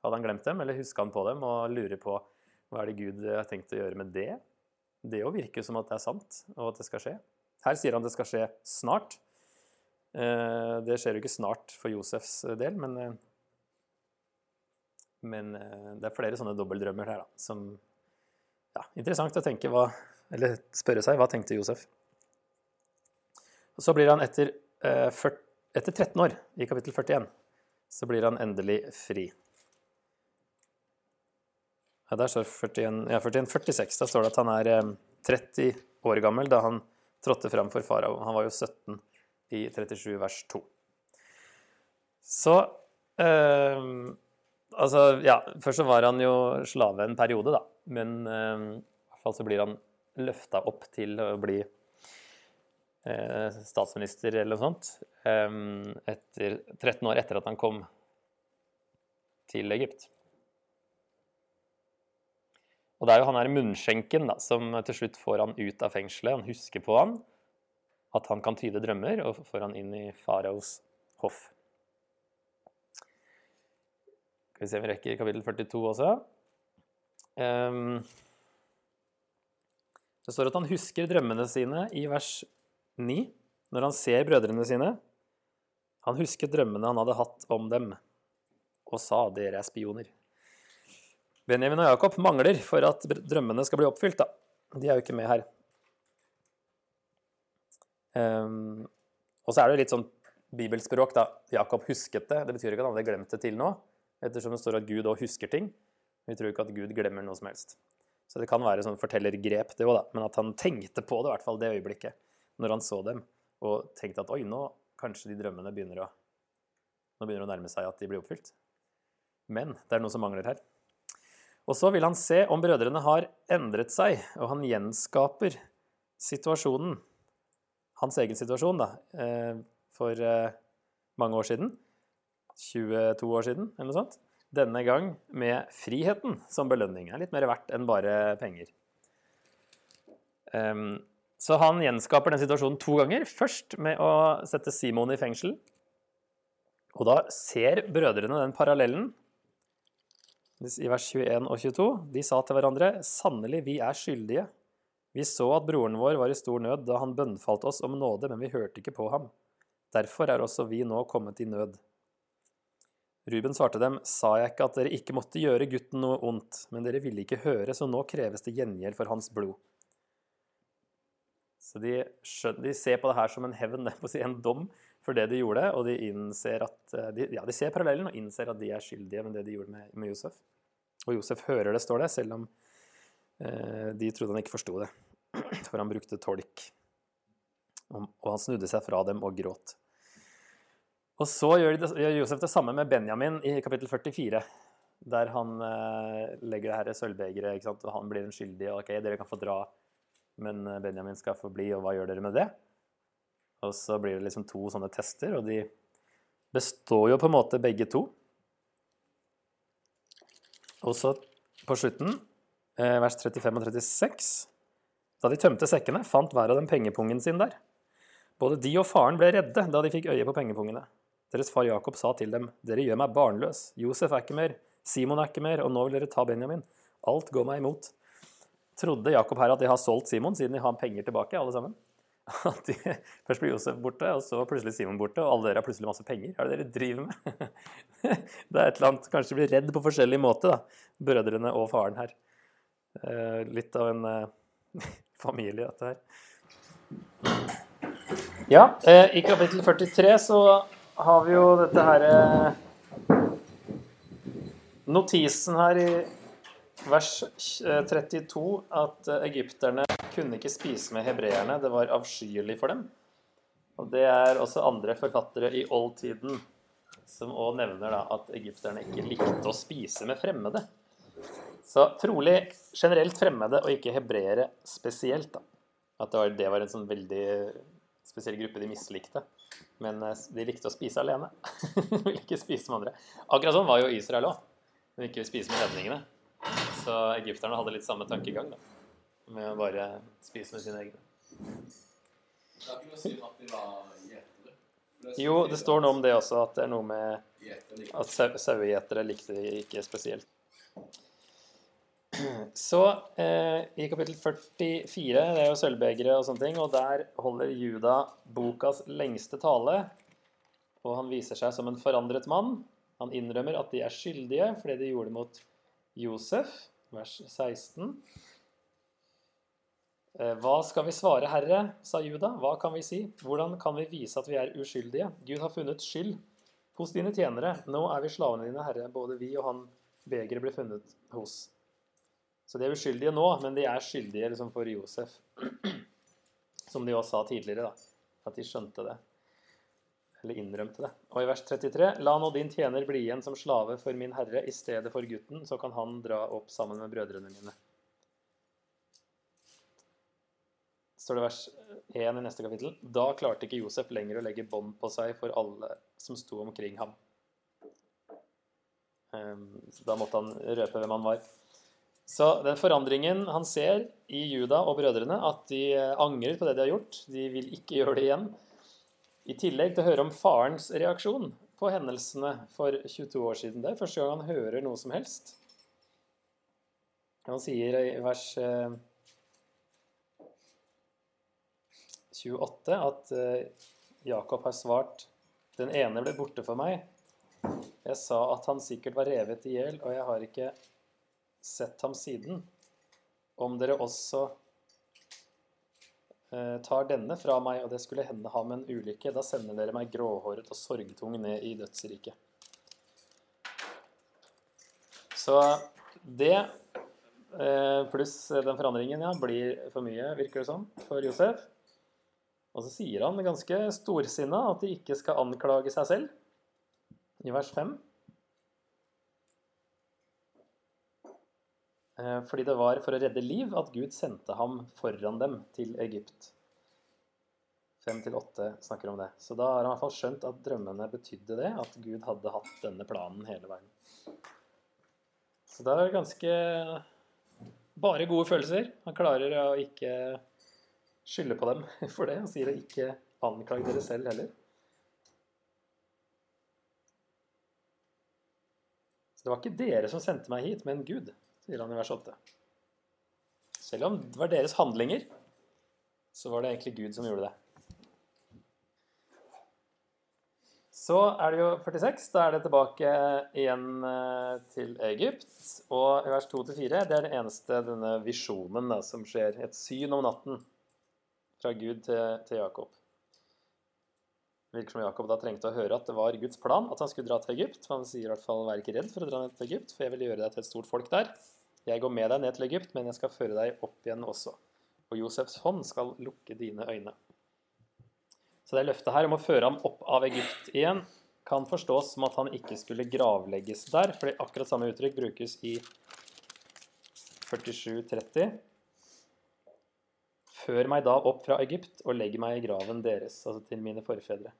Hadde han glemt dem, eller huska han på dem og lurer på hva er det Gud har tenkt å gjøre med det? Det jo virker som at det er sant, og at det skal skje. Her sier han det skal skje snart. Eh, det skjer jo ikke snart for Josefs del, men, eh, men eh, det er flere sånne dobbeltdrømmer her da, som ja, Interessant å tenke hva eller spørre seg hva tenkte Josef? Og så blir han etter, eh, etter 13 år, i kapittel 41, så blir han endelig fri. Ja, der står 41, ja, 41, 46. Da står det at han er eh, 30 år gammel da han trådte fram for farao. Han var jo 17 i 37 vers 2. Så eh, Altså, ja, først så var han jo slave en periode, da. Men eh, i hvert fall så blir han løfta opp til å bli eh, statsminister eller noe sånt etter, 13 år etter at han kom til Egypt. Og det er jo han her munnskjenken da, som til slutt får han ut av fengselet. Han husker på han, at han kan tyde drømmer, og får han inn i faraos hoff. Skal vi se om vi rekker kapittel 42 også. Um, det står at han husker drømmene sine i vers 9. når han ser brødrene sine. Han husket drømmene han hadde hatt om dem, og sa dere er spioner. Benjamin og Jakob mangler for at drømmene skal bli oppfylt. da. De er jo ikke med her. Um, og så er det litt sånn bibelspråk, da. Jakob husket det. Det betyr ikke at han hadde glemt det til nå, ettersom det står at Gud òg husker ting. Vi tror ikke at Gud glemmer noe som helst. Så det kan være sånn fortellergrep, det òg, da. Men at han tenkte på det, i hvert fall det øyeblikket, når han så dem, og tenkte at oi, nå kanskje de drømmene begynner å Nå begynner å nærme seg at de blir oppfylt. Men det er noe som mangler her. Og så vil han se om brødrene har endret seg, og han gjenskaper situasjonen. Hans egen situasjon, da, eh, for eh, mange år siden. 22 år siden, eller noe sånt. Denne gang med friheten som belønning. Det er litt mer verdt enn bare penger. Um, så han gjenskaper den situasjonen to ganger. Først med å sette Simon i fengsel. Og da ser brødrene den parallellen i vers 21 og 22. De sa til hverandre, 'Sannelig, vi er skyldige.' Vi så at broren vår var i stor nød da han bønnfalt oss om nåde, men vi hørte ikke på ham. Derfor er også vi nå kommet i nød. Ruben svarte dem, sa jeg ikke at dere ikke måtte gjøre gutten noe ondt, men dere ville ikke høre, så nå kreves det gjengjeld for hans blod. Så de, skjønner, de ser på det her som en hevn, en dom, for det de gjorde, og de innser at eh, de, Ja, de ser parallellen og innser at de er skyldige med det de gjorde med, med Josef. Og Josef hører det, står det, selv om eh, de trodde han ikke forsto det. For han brukte tolk. Og, og han snudde seg fra dem og gråt. Og så gjør, det, gjør, Josef det samme med Benjamin i kapittel 44. Der han eh, legger det her sølvbegeret, og han blir en skyldig. og ok, dere kan få dra, men eh, Benjamin skal få bli, og hva gjør dere med det? Og så blir det liksom to sånne tester, og de består jo på en måte begge to. Og så på slutten, eh, vers 35 og 36 Da de tømte sekkene, fant hver av dem pengepungen sin der. Både de og faren ble redde da de fikk øye på pengepungene. Deres far Jakob sa til dem, dere gjør meg barnløs. Josef er ikke mer, Simon er ikke mer, og nå vil dere ta Benjamin. Alt går meg imot. Trodde Jakob her at de har solgt Simon, siden de har penger tilbake, alle sammen? At de, først blir Josef borte, og så plutselig Simon borte, og alle dere har plutselig masse penger. Hva er det dere driver med? det er et eller annet Kanskje blir redd på forskjellig måte, da. Brødrene og faren her. Eh, litt av en eh, familie, dette her. Ja, eh, i kapittel 43 så har vi jo dette herre Notisen her i vers 32 at egypterne kunne ikke spise med hebreerne. Det var avskyelig for dem. Og det er også andre forfattere i oldtiden som òg nevner da, at egypterne ikke likte å spise med fremmede. Så trolig generelt fremmede, og ikke hebreere spesielt. da. At det var, det var en sånn veldig spesiell gruppe de mislikte. Men eh, de likte å spise alene. Ville ikke spise med andre. Akkurat sånn var jo Israel òg. De ikke ville spise med hedningene. Så egypterne hadde litt samme tankegang. da med å bare spise med sine egne. Det? Jo, det står noe om det også, at det er noe med at sauegjetere likte de ikke spesielt. Så eh, i kapittel 44, det er jo sølvbegeret og sånne ting, og der holder Juda bokas lengste tale. Og han viser seg som en forandret mann. Han innrømmer at de er skyldige fordi de gjorde det mot Josef, vers 16. Eh, hva skal vi svare, Herre, sa Juda. Hva kan vi si? Hvordan kan vi vise at vi er uskyldige? Gud har funnet skyld hos dine tjenere. Nå er vi slavene dine, Herre. Både vi og han begeret ble funnet hos. Så de er uskyldige nå, men de er skyldige liksom, for Josef. Som de også sa tidligere, da. At de skjønte det. Eller innrømte det. Og i vers 33.: La nå din tjener bli igjen som slave for min herre i stedet for gutten, så kan han dra opp sammen med brødrene mine. står det vers 1 i neste kapittel. Da klarte ikke Josef lenger å legge bånd på seg for alle som sto omkring ham. Ehm, da måtte han røpe hvem han var. Så den forandringen han ser i Juda og brødrene, at de angrer på det de har gjort, de vil ikke gjøre det igjen, i tillegg til å høre om farens reaksjon på hendelsene for 22 år siden. Det er første gang han hører noe som helst. Han sier i vers eh, 28 at eh, Jakob har svart Den ene ble borte for meg. Jeg sa at han sikkert var revet i hjel, og jeg har ikke sett ham siden. Om dere også eh, tar denne fra meg, og det skulle hende ham en ulykke, da sender dere meg gråhåret og sorgtung ned i dødsriket. Så det eh, pluss den forandringen ja, blir for mye, virker det som, for Josef. Og så sier han ganske storsinna at de ikke skal anklage seg selv, i vers 5. Fordi det var for å redde liv at Gud sendte ham foran dem til Egypt. 5-8 snakker om det. Så da har han i hvert fall skjønt at drømmene betydde det, at Gud hadde hatt denne planen hele veien. Så det er ganske bare gode følelser. Han klarer å ikke skylde på dem for det. Han sier å ikke anklage dere selv heller. Så det var ikke dere som sendte meg hit, men Gud, sier han i vers 8. Selv om det var deres handlinger, så var det egentlig Gud som gjorde det. Så er det jo 46. Da er det tilbake igjen eh, til Egypt. Og i vers 2-4 det er den eneste denne visjonen da, som skjer. Et syn om natten fra Gud til, til Jakob. Det virker som Jakob da trengte å høre at det var Guds plan at han skulle dra til Egypt. Han sier i hvert fall 'vær ikke redd for å dra ned til Egypt, for jeg vil gjøre deg til et stort folk der'. Jeg går med deg ned til Egypt, men jeg skal føre deg opp igjen også. Og Josefs hånd skal lukke dine øyne. Så det løftet her om å føre ham opp av Egypt igjen kan forstås som at han ikke skulle gravlegges der, fordi akkurat samme uttrykk brukes i 47.30. Før meg da opp fra Egypt og legg meg i graven deres, altså til mine forfedre.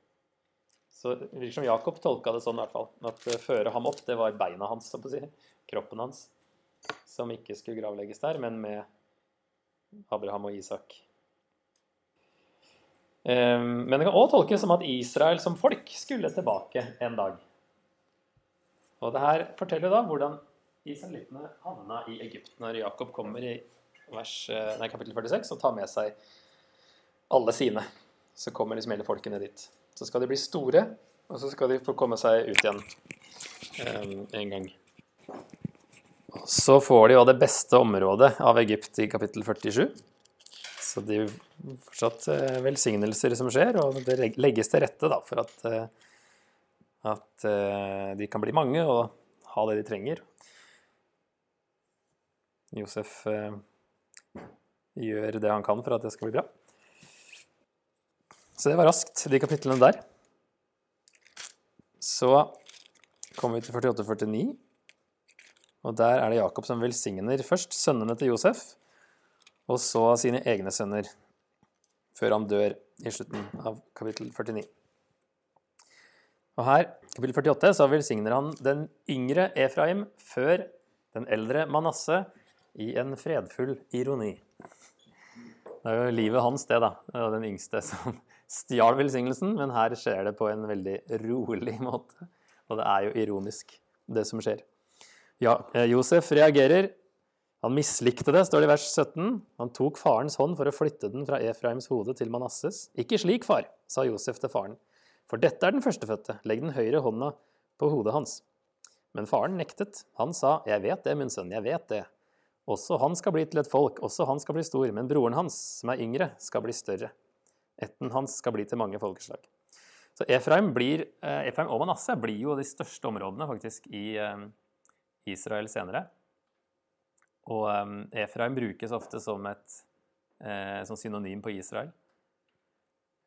Så det virker som Jakob tolka det sånn i hvert fall. At føre ham opp, det var beina hans, kroppen hans, som ikke skulle gravlegges der, men med Abraham og Isak. Ehm, Men det kan òg tolkes som at Israel som folk skulle tilbake en dag. Og det her forteller da hvordan israelittene havna i Egypt når Jakob kommer i vers, eh, nei, kapittel 46 og tar med seg alle sine. Så kommer liksom hele folkene dit. Så skal de bli store, og så skal de få komme seg ut igjen ehm, en gang. Så får de jo det beste området av Egypt i kapittel 47. Så det er jo fortsatt eh, velsignelser som skjer, og det legges til rette da, for at, eh, at eh, de kan bli mange og ha det de trenger. Josef gjør det han kan for at det skal bli bra. Så det var raskt, de kapitlene der. Så kommer vi til 48-49, og der er det Jakob som velsigner først sønnene til Josef, og så sine egne sønner, før han dør i slutten av kapittel 49. Og her, kapittel 48, så velsigner han den yngre Efraim før den eldre Manasse i en fredfull ironi. Det er jo livet hans, det, da. Den yngste som stjal velsignelsen, men her skjer det på en veldig rolig måte. Og det er jo ironisk, det som skjer. Ja, eh, Josef reagerer. Han mislikte det, står det i vers 17. Han tok farens hånd for å flytte den fra Efraims hode til Manasses. Ikke slik, far, sa Josef til faren. For dette er den førstefødte. Legg den høyre hånda på hodet hans. Men faren nektet. Han sa, jeg vet det, min sønn, jeg vet det. Også han skal bli til et folk, også han skal bli stor, men broren hans, som er yngre, skal bli større. Etten hans skal bli til mange folkeslag. Så Efraim, blir, eh, Efraim og Manasseh blir jo de største områdene faktisk i eh, Israel senere. Og eh, Efraim brukes ofte som et eh, som synonym på Israel.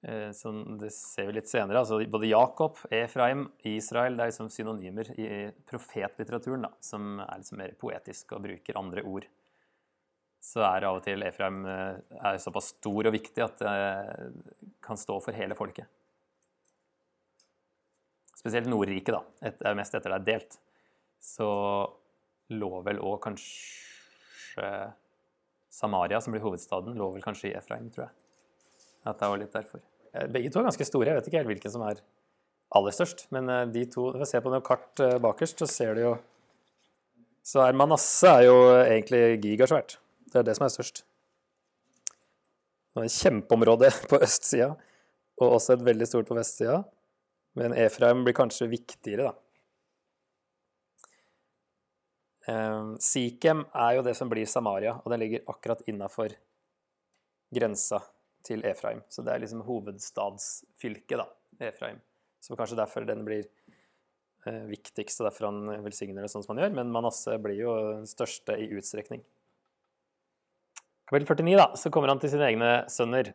Eh, som det ser vi litt senere. altså Både Jakob, Efraim, Israel det er liksom synonymer i profetlitteraturen, da, som er liksom mer poetisk og bruker andre ord. Så er av og til Efraim eh, er såpass stor og viktig at det kan stå for hele folket. Spesielt Nordriket, da. Et, er mest etter det er delt. Så lå vel òg kanskje Samaria, som blir hovedstaden, lå vel kanskje i Efraim, tror jeg. At det var litt derfor. Eh, Begge to er ganske store. Jeg vet ikke helt hvilken som er aller størst, men eh, de to Hvis vi ser på noe kart eh, bakerst, så ser du jo Så er Manasse er jo egentlig gigasvært. Det er det som er størst. Det er et kjempeområde på østsida, og også et veldig stort på vestsida. Men Efraim blir kanskje viktigere, da. Eh, Sikhem er jo det som blir Samaria, og den ligger akkurat innafor grensa til Efraim. Så det er liksom hovedstadsfylket, da, Efraim. Så kanskje derfor den blir eh, viktigst, og derfor han velsigner det sånn som han gjør. Men Manasseh blir jo den største i utstrekning. Kapittel 49, da, så kommer han til sine egne sønner.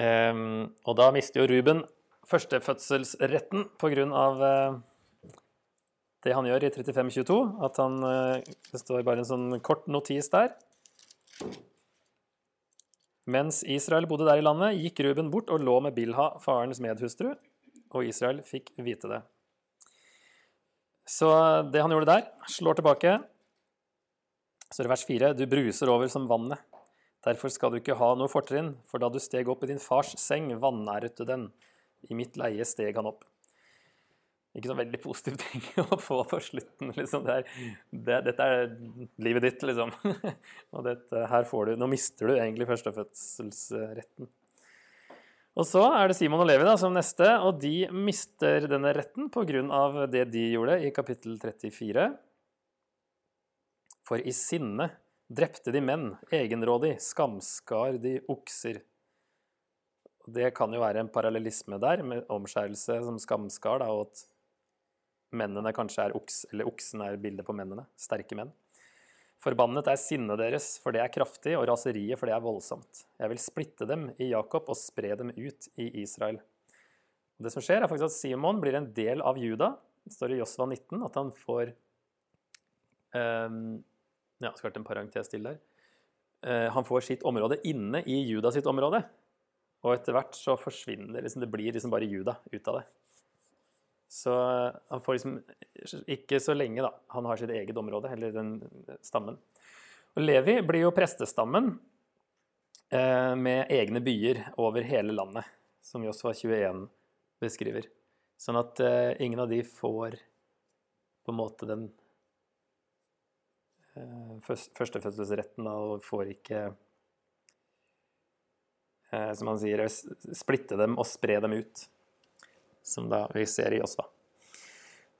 Um, og da mister jo Ruben førstefødselsretten på grunn av uh, det han gjør i 3522. At han uh, Det står bare en sånn kort notis der. Mens Israel bodde der i landet, gikk Ruben bort og lå med Bilha, farens medhustru, og Israel fikk vite det. Så det han gjorde der, slår tilbake. Så er det vers 4.: Du bruser over som vannet. Derfor skal du ikke ha noe fortrinn, for da du steg opp i din fars seng, vanæret du den. I mitt leie steg han opp ikke så veldig positiv ting å få på slutten. Liksom. Det er, det, dette er livet ditt, liksom. og dette, her får du Nå mister du egentlig førstefødselsretten. Og så er det Simon og Levi da, som neste, og de mister denne retten pga. det de gjorde i kapittel 34. For i sinne drepte de menn, egenrådig, skamskar de okser. Det kan jo være en parallellisme der, med omskjærelse som skamskar, da, og at mennene kanskje er oks, eller oksen er bildet på mennene, sterke menn. Forbannet er sinnet deres, for det er kraftig, og raseriet, for det er voldsomt. Jeg vil splitte dem i Jakob og spre dem ut i Israel. Og det som skjer, er faktisk at Simon blir en del av Juda. Det står i Josva 19 at han får um, Ja, skulle vært en parentes til der. Uh, han får sitt område inne i Juda sitt område. Og etter hvert så forsvinner liksom, Det blir liksom bare Juda ut av det. Så han får liksom ikke så lenge, da. Han har sitt eget område, eller den stammen. Og Levi blir jo prestestammen eh, med egne byer over hele landet, som Josfa 21 beskriver. Sånn at eh, ingen av de får på en måte den eh, førstefødselsretten og får ikke eh, Som han sier, splitte dem og spre dem ut som da vi ser i Josva.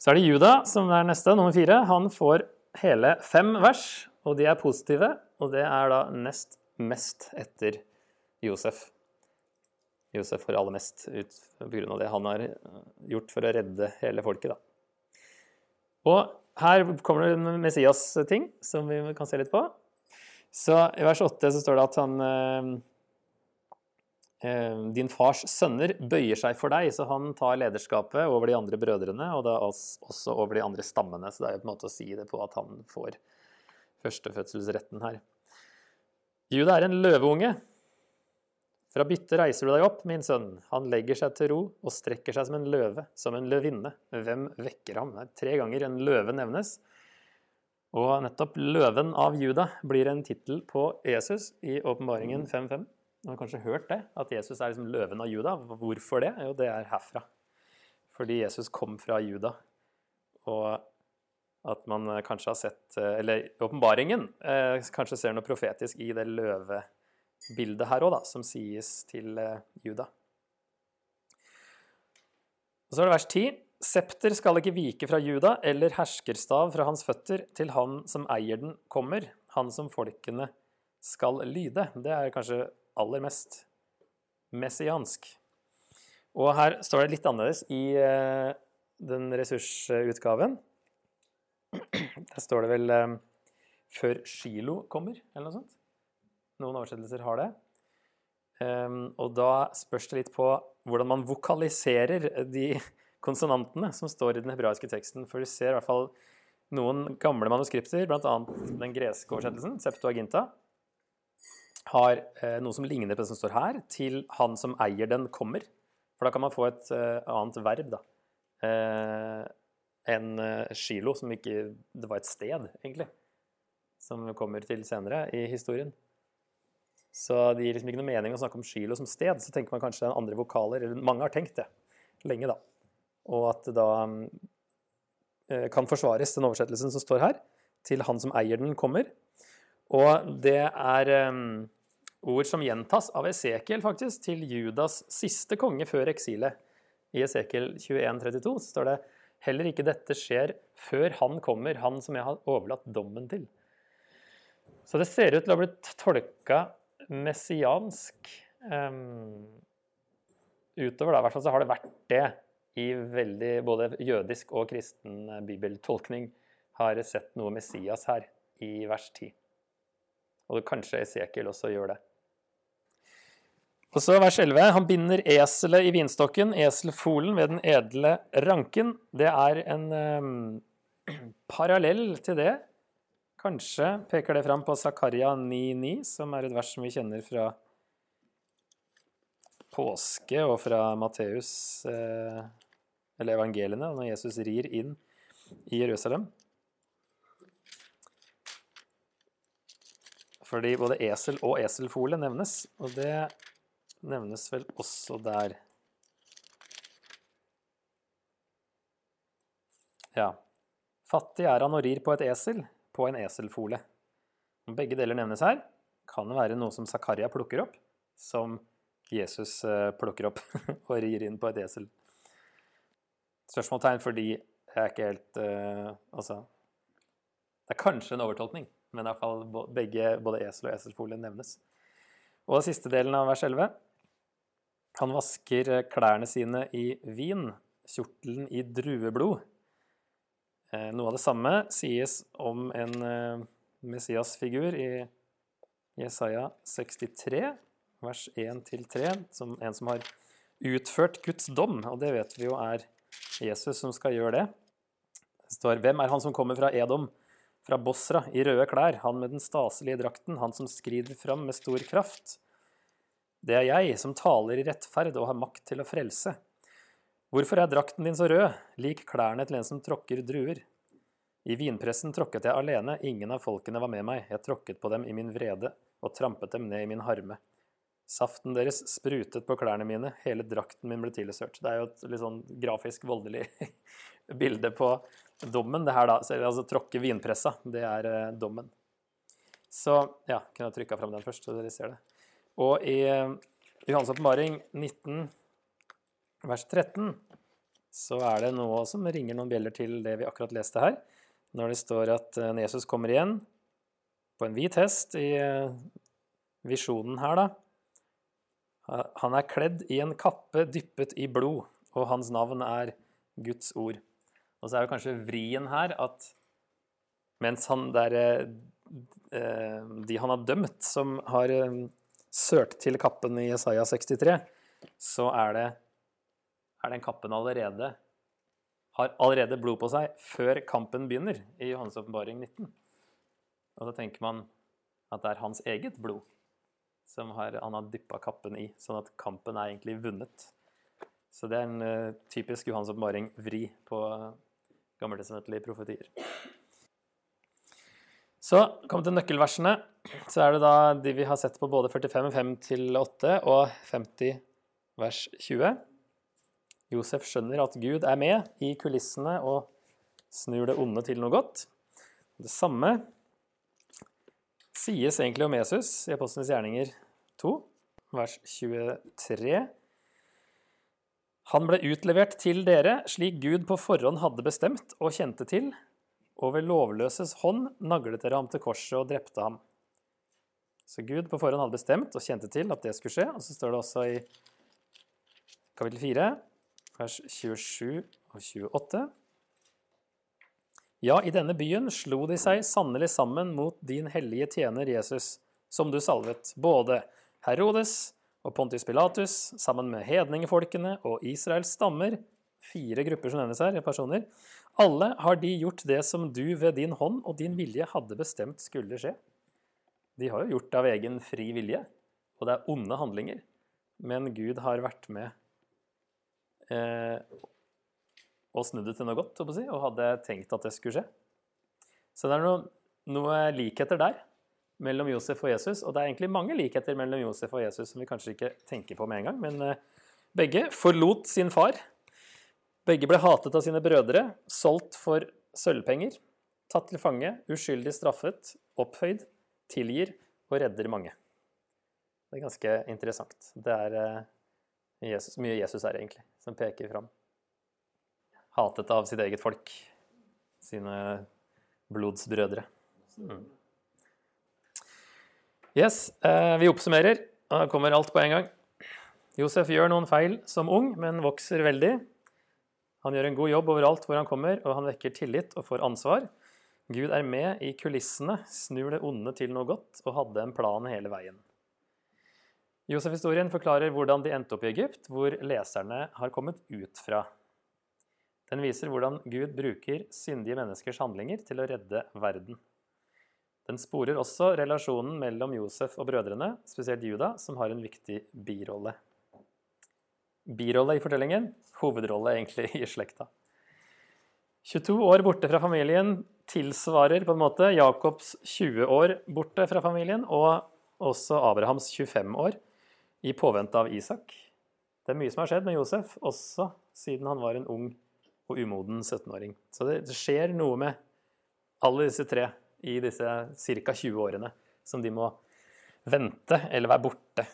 Så er det Juda som er neste, nummer fire. Han får hele fem vers, og de er positive. Og det er da nest mest etter Josef. Josef får aller mest ut pga. det han har gjort for å redde hele folket. Da. Og her kommer det en Messias-ting som vi kan se litt på. Så I vers 8 så står det at han eh, Eh, din fars sønner bøyer seg for deg, så han tar lederskapet over de andre brødrene, og da også over de andre stammene. Så det er jo på en måte å si det på at han får førstefødselsretten her. Juda er en løveunge. Fra byttet reiser du deg opp, min sønn. Han legger seg til ro og strekker seg som en løve, som en løvinne. Hvem vekker ham? Det er Tre ganger en løve nevnes. Og nettopp 'Løven av Juda' blir en tittel på Jesus i Åpenbaringen 5.5. Du har kanskje hørt det, at Jesus er liksom løven av Juda. Hvorfor det? Jo, det er herfra. Fordi Jesus kom fra Juda. Og at man kanskje har sett Eller åpenbaringen eh, kanskje ser noe profetisk i det løvebildet her òg, som sies til eh, Juda. Og så er det vers 10. Septer skal ikke vike fra Juda, eller herskerstav fra hans føtter, til han som eier den, kommer, han som folkene skal lyde. Det er kanskje aller mest messiansk. Og her står det litt annerledes i uh, den ressursutgaven. Der står det vel um, 'før Shilo kommer', eller noe sånt. Noen oversettelser har det. Um, og da spørs det litt på hvordan man vokaliserer de konsonantene som står i den hebraiske teksten. For du ser i hvert fall noen gamle manuskripter, bl.a. den greske oversettelsen, Septuaginta, har eh, noe som ligner på det som står her, til 'han som eier den, kommer'. For da kan man få et eh, annet verb, da. Eh, enn Shilo, som ikke Det var et sted, egentlig. Som kommer til senere i historien. Så det gir liksom ikke noe mening å snakke om Shilo som sted. Så tenker man kanskje andre vokaler. Eller mange har tenkt det lenge, da. Og at det da kan forsvares, den oversettelsen som står her, til 'han som eier den, kommer'. Og det er um, Ord som gjentas av Esekiel, faktisk, til Judas siste konge før eksilet. I Esekiel 21,32 så står det heller ikke dette skjer før han kommer, han som jeg har overlatt dommen til. Så det ser ut til å ha blitt tolka messiansk. Um, utover, da, i hvert fall så har det vært det i veldig både jødisk og kristen bibeltolkning. Har sett noe Messias her i vers 10. Og kanskje Esekiel også gjør det. Og så vers 11. Han binder eselet i vinstokken, eselfolen ved den edle ranken. Det er en um, parallell til det. Kanskje peker det fram på Zakaria 9,9, som er et vers som vi kjenner fra påske og fra Matteus, eh, eller evangeliene, når Jesus rir inn i Jerusalem. Fordi både esel og eselfole nevnes, og det nevnes vel også der. Ja. Fattig er han og rir på et esel, på en eselfole. Begge deler nevnes her, kan det være noe som Zakaria plukker opp, som Jesus eh, plukker opp og rir inn på et esel. Spørsmålstegn fordi jeg er ikke helt uh, Altså Det er kanskje en overtolkning, men i hvert fall begge, både esel og eselfolie nevnes. Og den siste delen av vers 11. Han vasker eh, klærne sine i vin, kjortelen i drueblod. Eh, noe av det samme sies om en eh, Messias-figur i Jesaja 63 vers 1-3, som en som har utført Guds dom, og det vet vi jo er Jesus som skal gjøre det. Det står Hvem er han som kommer fra Edom, fra Bosra, i røde klær, han med den staselige drakten, han som skrider fram med stor kraft? Det er jeg, som taler i rettferd og har makt til å frelse. Hvorfor er drakten din så rød, lik klærne til en som tråkker druer? I vinpressen tråkket jeg alene, ingen av folkene var med meg, jeg tråkket på dem i min vrede og trampet dem ned i min harme. Saften deres sprutet på klærne mine, hele drakten min ble tilsørt. Det er jo et litt sånn grafisk voldelig bilde på dommen. Det her da, altså tråkke vinpressa, det er eh, dommen. Så ja, kunne jeg trykke fram den først, så dere ser det. Og i uh, Johans åpenbaring 19, vers 13, så er det noe som ringer noen bjeller til det vi akkurat leste her. Når det står at uh, Jesus kommer igjen på en hvit hest i uh, visjonen her, da. Han er kledd i en kappe dyppet i blod, og hans navn er Guds ord. Og så er jo kanskje vrien her at mens han der eh, De han har dømt, som har eh, sølt til kappen i Jesaja 63, så er det er den kappen allerede har allerede blod på seg før kampen begynner i Johannes åpenbaring 19. Og så tenker man at det er hans eget blod som har, han har dyppa kappen i, sånn at kampen er egentlig vunnet. Så det er en uh, typisk Johans åpenbaring-vri på gammeltestamentlige profetier. Så kom til nøkkelversene. Så er det da de vi har sett på både 45, 5 8 og 50 vers 20. Josef skjønner at Gud er med i kulissene og snur det onde til noe godt. Det samme sies egentlig om Jesus i Apostlenes gjerninger 2, vers 23. Han ble utlevert til dere slik Gud på forhånd hadde bestemt og kjente til, og ved lovløses hånd naglet dere ham til korset og drepte ham. Så Gud på forhånd hadde bestemt og kjente til at det skulle skje. Og så står det også i kapittel 4, vers 27 og 28. Ja, i denne byen slo de seg sannelig sammen mot din hellige tjener Jesus, som du salvet, både Herodes og Pontius Pilatus, sammen med hedningefolkene og Israels stammer, fire grupper som nevnes her, personer, alle har de gjort det som du ved din hånd og din vilje hadde bestemt skulle skje. De har jo gjort det av egen fri vilje, og det er onde handlinger. Men Gud har vært med eh, og snudd det til noe godt, og hadde tenkt at det skulle skje. Så det er noen, noe likheter der mellom Josef og Jesus, og det er egentlig mange likheter mellom Josef og Jesus som vi kanskje ikke tenker på med en gang, men eh, begge forlot sin far. Begge ble hatet av sine brødre, solgt for sølvpenger, tatt til fange, uskyldig straffet, opphøyd, tilgir og redder mange. Det er ganske interessant. Det er eh, Jesus, mye Jesus er egentlig, som peker fram. Hatet av sitt eget folk, sine blodsbrødre. Mm. Yes, eh, vi oppsummerer. Da kommer alt på en gang. Josef gjør noen feil som ung, men vokser veldig. Han gjør en god jobb overalt hvor han kommer, og han vekker tillit og får ansvar. Gud er med i kulissene, snur det onde til noe godt, og hadde en plan hele veien. Josef-historien forklarer hvordan de endte opp i Egypt, hvor leserne har kommet ut fra. Den viser hvordan Gud bruker syndige menneskers handlinger til å redde verden. Den sporer også relasjonen mellom Josef og brødrene, spesielt Juda, som har en viktig birolle. Birolle i fortellingen, hovedrolle egentlig i slekta. 22 år borte fra familien tilsvarer på en måte Jakobs 20 år borte fra familien, og også Abrahams 25 år i påvente av Isak. Det er mye som har skjedd med Josef, også siden han var en ung og umoden 17-åring. Så det, skjer noe med alle disse tre i disse ca. 20 årene som de må vente eller være borte.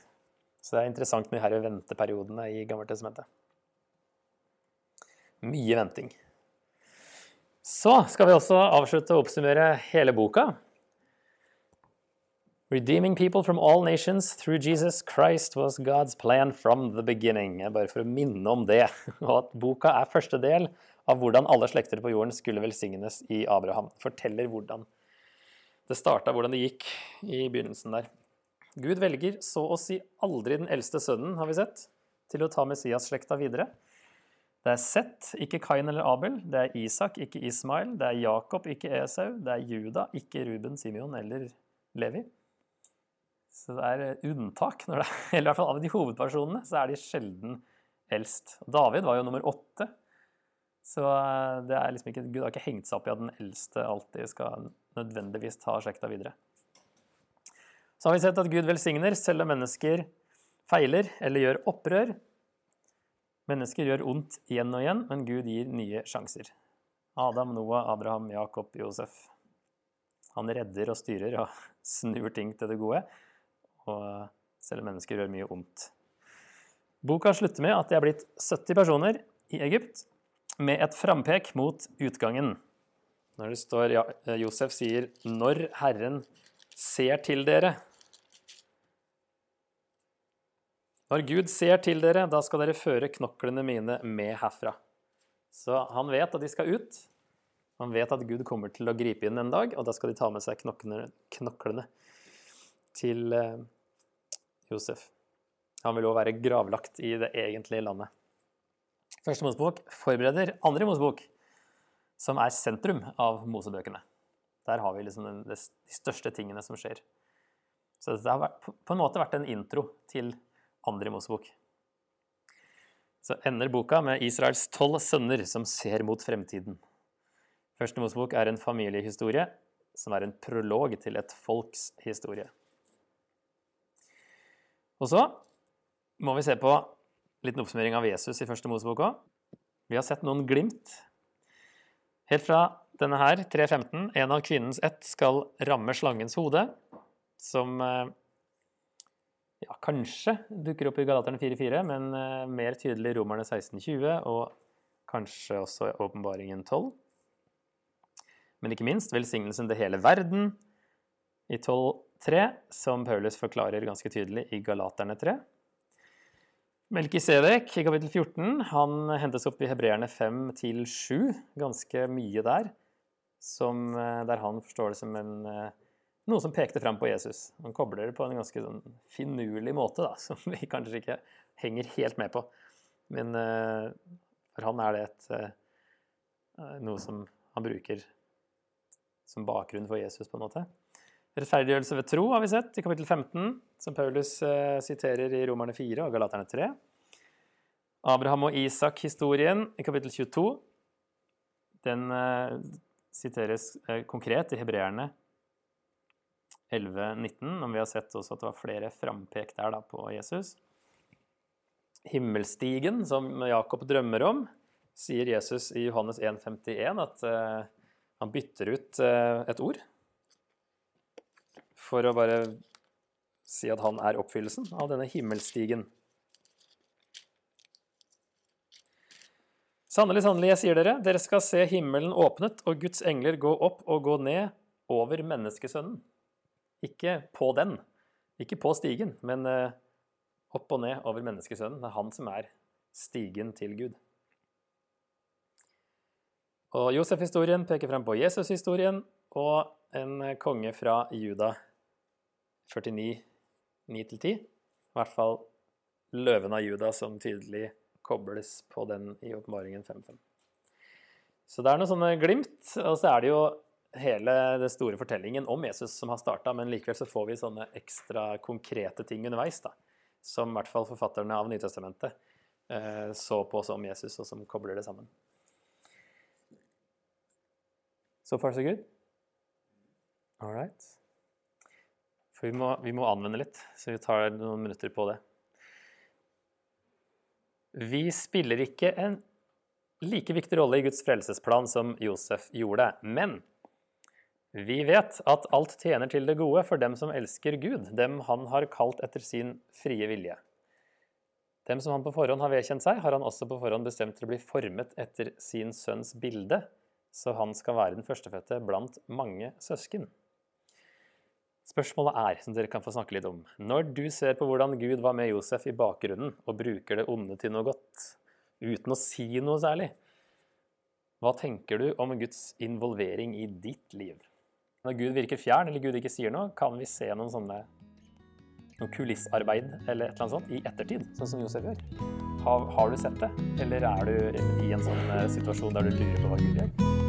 Så det er interessant med her venteperiodene i Gammeltestamentet. Mye venting. Så skal vi også avslutte å oppsummere hele boka. Redeeming people from all nations through Jesus Christ was God's plan from the beginning. Bare for å minne om det, og at boka er første del av hvordan alle slekter på jorden skulle velsignes i Abraham. Forteller hvordan det starta, hvordan det gikk i begynnelsen der. Gud velger så å si aldri den eldste sønnen, har vi sett, til å ta Messias-slekta videre. Det er Seth, ikke Kain eller Abel. Det er Isak, ikke Ismail. Det er Jakob, ikke Esau. Det er Juda, ikke Ruben, Simeon eller Levi. Så det er eh, unntak. Når det, eller i hvert fall av de hovedpersonene så er de sjelden eldst. David var jo nummer åtte. Så eh, det er liksom ikke, Gud har ikke hengt seg opp i at den eldste alltid skal nødvendigvis ta slekta videre. Så har vi sett at Gud velsigner selv om mennesker feiler eller gjør opprør. Mennesker gjør ondt igjen og igjen, men Gud gir nye sjanser. Adam, Noah, Abraham, Jakob, Josef. Han redder og styrer og snur ting til det gode og selv om mennesker gjør mye ondt. Boka slutter med at det er blitt 70 personer i Egypt med et frampek mot utgangen. Når det står ja, Josef sier 'når Herren ser til dere'. Når Gud ser til dere, da skal dere føre knoklene mine med herfra. Så han vet at de skal ut. Han vet at Gud kommer til å gripe inn en dag, og da skal de ta med seg knoklene, knoklene til eh, Josef. Han vil òg være gravlagt i det egentlige landet. Første Mosebok forbereder andre Mosebok, som er sentrum av Mosebøkene. Der har vi liksom de største tingene som skjer. Så det har vært, på en måte vært en intro til andre Mosebok. Så ender boka med Israels tolv sønner som ser mot fremtiden. Første Mosebok er en familiehistorie som er en prolog til et folks historie. Og så må vi se på en liten oppsummering av Jesus i første Mosebok òg. Vi har sett noen glimt. Helt fra denne her, 3.15, en av kvinnens ett skal ramme slangens hode, som eh, ja, kanskje dukker opp i Galaterne 4.4, men eh, mer tydelig i Romerne 16.20 og kanskje også i Åpenbaringen 12. Men ikke minst velsignelsen til hele verden i 12.3, som Paulus forklarer ganske tydelig i Galaterne 3. Melkisedek i kapittel 14 han hentes opp i Hebreerne 5-7, ganske mye der, som, eh, der han forstår det som en, eh, noe som pekte fram på Jesus. Han kobler det på en ganske sånn finurlig måte, da, som vi kanskje ikke henger helt med på. Men eh, for han er det et, noe som han bruker som bakgrunn for Jesus, på en måte. Rettferdiggjørelse ved tro har vi sett i kapittel 15, som Paulus eh, siterer i Romerne 4 og Galaterne 3. Abraham og Isak-historien i kapittel 22. Den eh, siteres eh, konkret i Hebreerne 11-19, men vi har sett også at det var flere frampek der da, på Jesus. Himmelstigen, som Jakob drømmer om, sier Jesus i Johannes 1,51 at eh, han bytter ut eh, et ord for å bare si at han er oppfyllelsen av denne himmelstigen. Sannelig, sannelig, jeg sier dere, dere skal se himmelen åpnet og Guds engler gå opp og gå ned over menneskesønnen. Ikke på den, ikke på stigen, men eh, opp og ned over menneskesønnen. Det er han som er stigen til Gud. Og Josef-historien peker frem på Jesus-historien og en konge fra Juda 49, 9-10. I hvert fall løven av Juda som tydelig kobles på den i åpenbaringen 5.5. Så det er noen sånne glimt, og så er det jo hele den store fortellingen om Jesus som har starta, men likevel så får vi sånne ekstra konkrete ting underveis, da, som i hvert fall forfatterne av Nytestamentet eh, så på som Jesus, og som kobler det sammen. So far, so good? All right. For vi må, vi må anvende litt, så vi tar noen minutter på det. Vi spiller ikke en like viktig rolle i Guds frelsesplan som Josef gjorde, men vi vet at alt tjener til det gode for dem som elsker Gud, dem han har kalt etter sin frie vilje. Dem som han på forhånd har vedkjent seg, har han også på forhånd bestemt til å bli formet etter sin sønns bilde, så han skal være den førstefødte blant mange søsken. Spørsmålet er, som dere kan få snakke litt om, når du ser på hvordan Gud var med Josef i bakgrunnen og bruker det onde til noe godt, uten å si noe særlig, hva tenker du om Guds involvering i ditt liv? Når Gud virker fjern, eller Gud ikke sier noe, kan vi se noen sånne noe kulissarbeid eller et eller annet sånt i ettertid, sånn som Josef gjør. Har, har du sett det, eller er du i en sånn eh, situasjon der du lurer på hva Gud gjør?